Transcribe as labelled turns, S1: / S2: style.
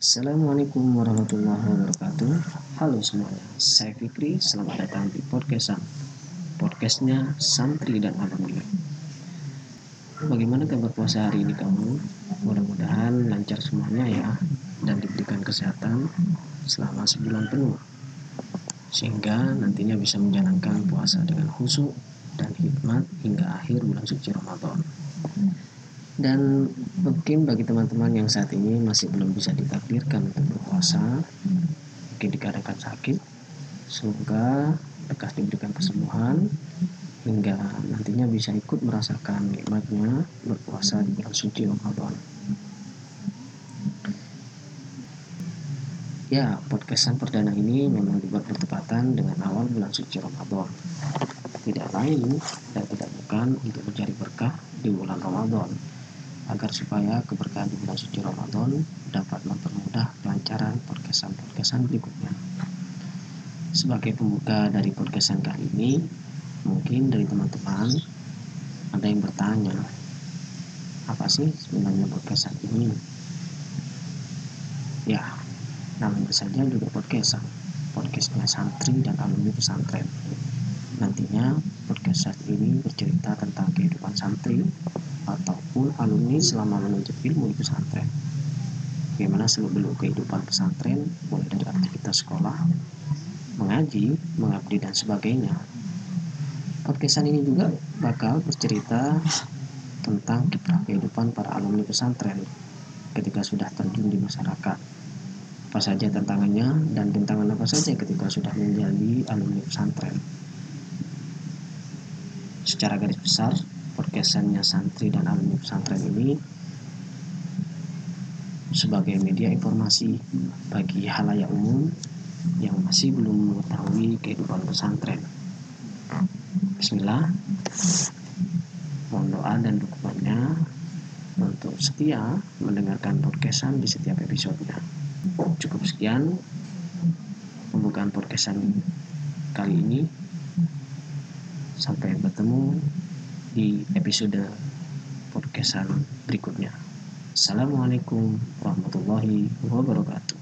S1: Assalamualaikum warahmatullahi wabarakatuh. Halo semuanya, saya Fikri. Selamat datang di podcastan Podcastnya Santri dan Alumni Bagaimana kabar puasa hari ini kamu? Mudah-mudahan lancar semuanya ya Dan diberikan kesehatan selama sebulan penuh Sehingga nantinya bisa menjalankan puasa dengan khusyuk dan hikmat hingga akhir bulan suci Ramadan dan mungkin bagi teman-teman yang saat ini masih belum bisa ditakdirkan untuk berpuasa mungkin dikarenakan sakit semoga lekas diberikan kesembuhan hingga nantinya bisa ikut merasakan nikmatnya berpuasa di bulan suci Ramadan Ya, podcastan perdana ini memang dibuat bertepatan dengan awal bulan suci Ramadan. Tidak lain dan tidak bukan untuk mencari berkah di bulan Ramadan, agar supaya keberkahan di bulan suci Ramadan dapat mempermudah kelancaran podcastan-podcastan berikutnya. Sebagai pembuka dari podcastan kali ini, mungkin dari teman-teman ada yang bertanya, apa sih sebenarnya podcastan ini? Ya, namanya saja juga podcastan, podcastnya santri dan alumni pesantren. Nantinya podcast ini bercerita tentang kehidupan santri ataupun alumni selama menuntut ilmu di pesantren. Bagaimana seluk-beluk kehidupan pesantren, mulai dari aktivitas sekolah, mengaji, mengabdi, dan sebagainya. Podcastan ini juga bakal bercerita tentang kiprah kehidupan para alumni pesantren ketika sudah terjun di masyarakat. Apa saja tantangannya dan tantangan apa saja ketika sudah menjadi alumni pesantren secara garis besar podcastnya santri dan alumni pesantren ini sebagai media informasi bagi halayak umum yang masih belum mengetahui kehidupan pesantren. Bismillah, mohon doa dan dukungannya untuk setia mendengarkan podcastan di setiap episodenya. Cukup sekian pembukaan podcastan kali ini. Sampai bertemu di episode podcastan berikutnya. Assalamualaikum warahmatullahi wabarakatuh.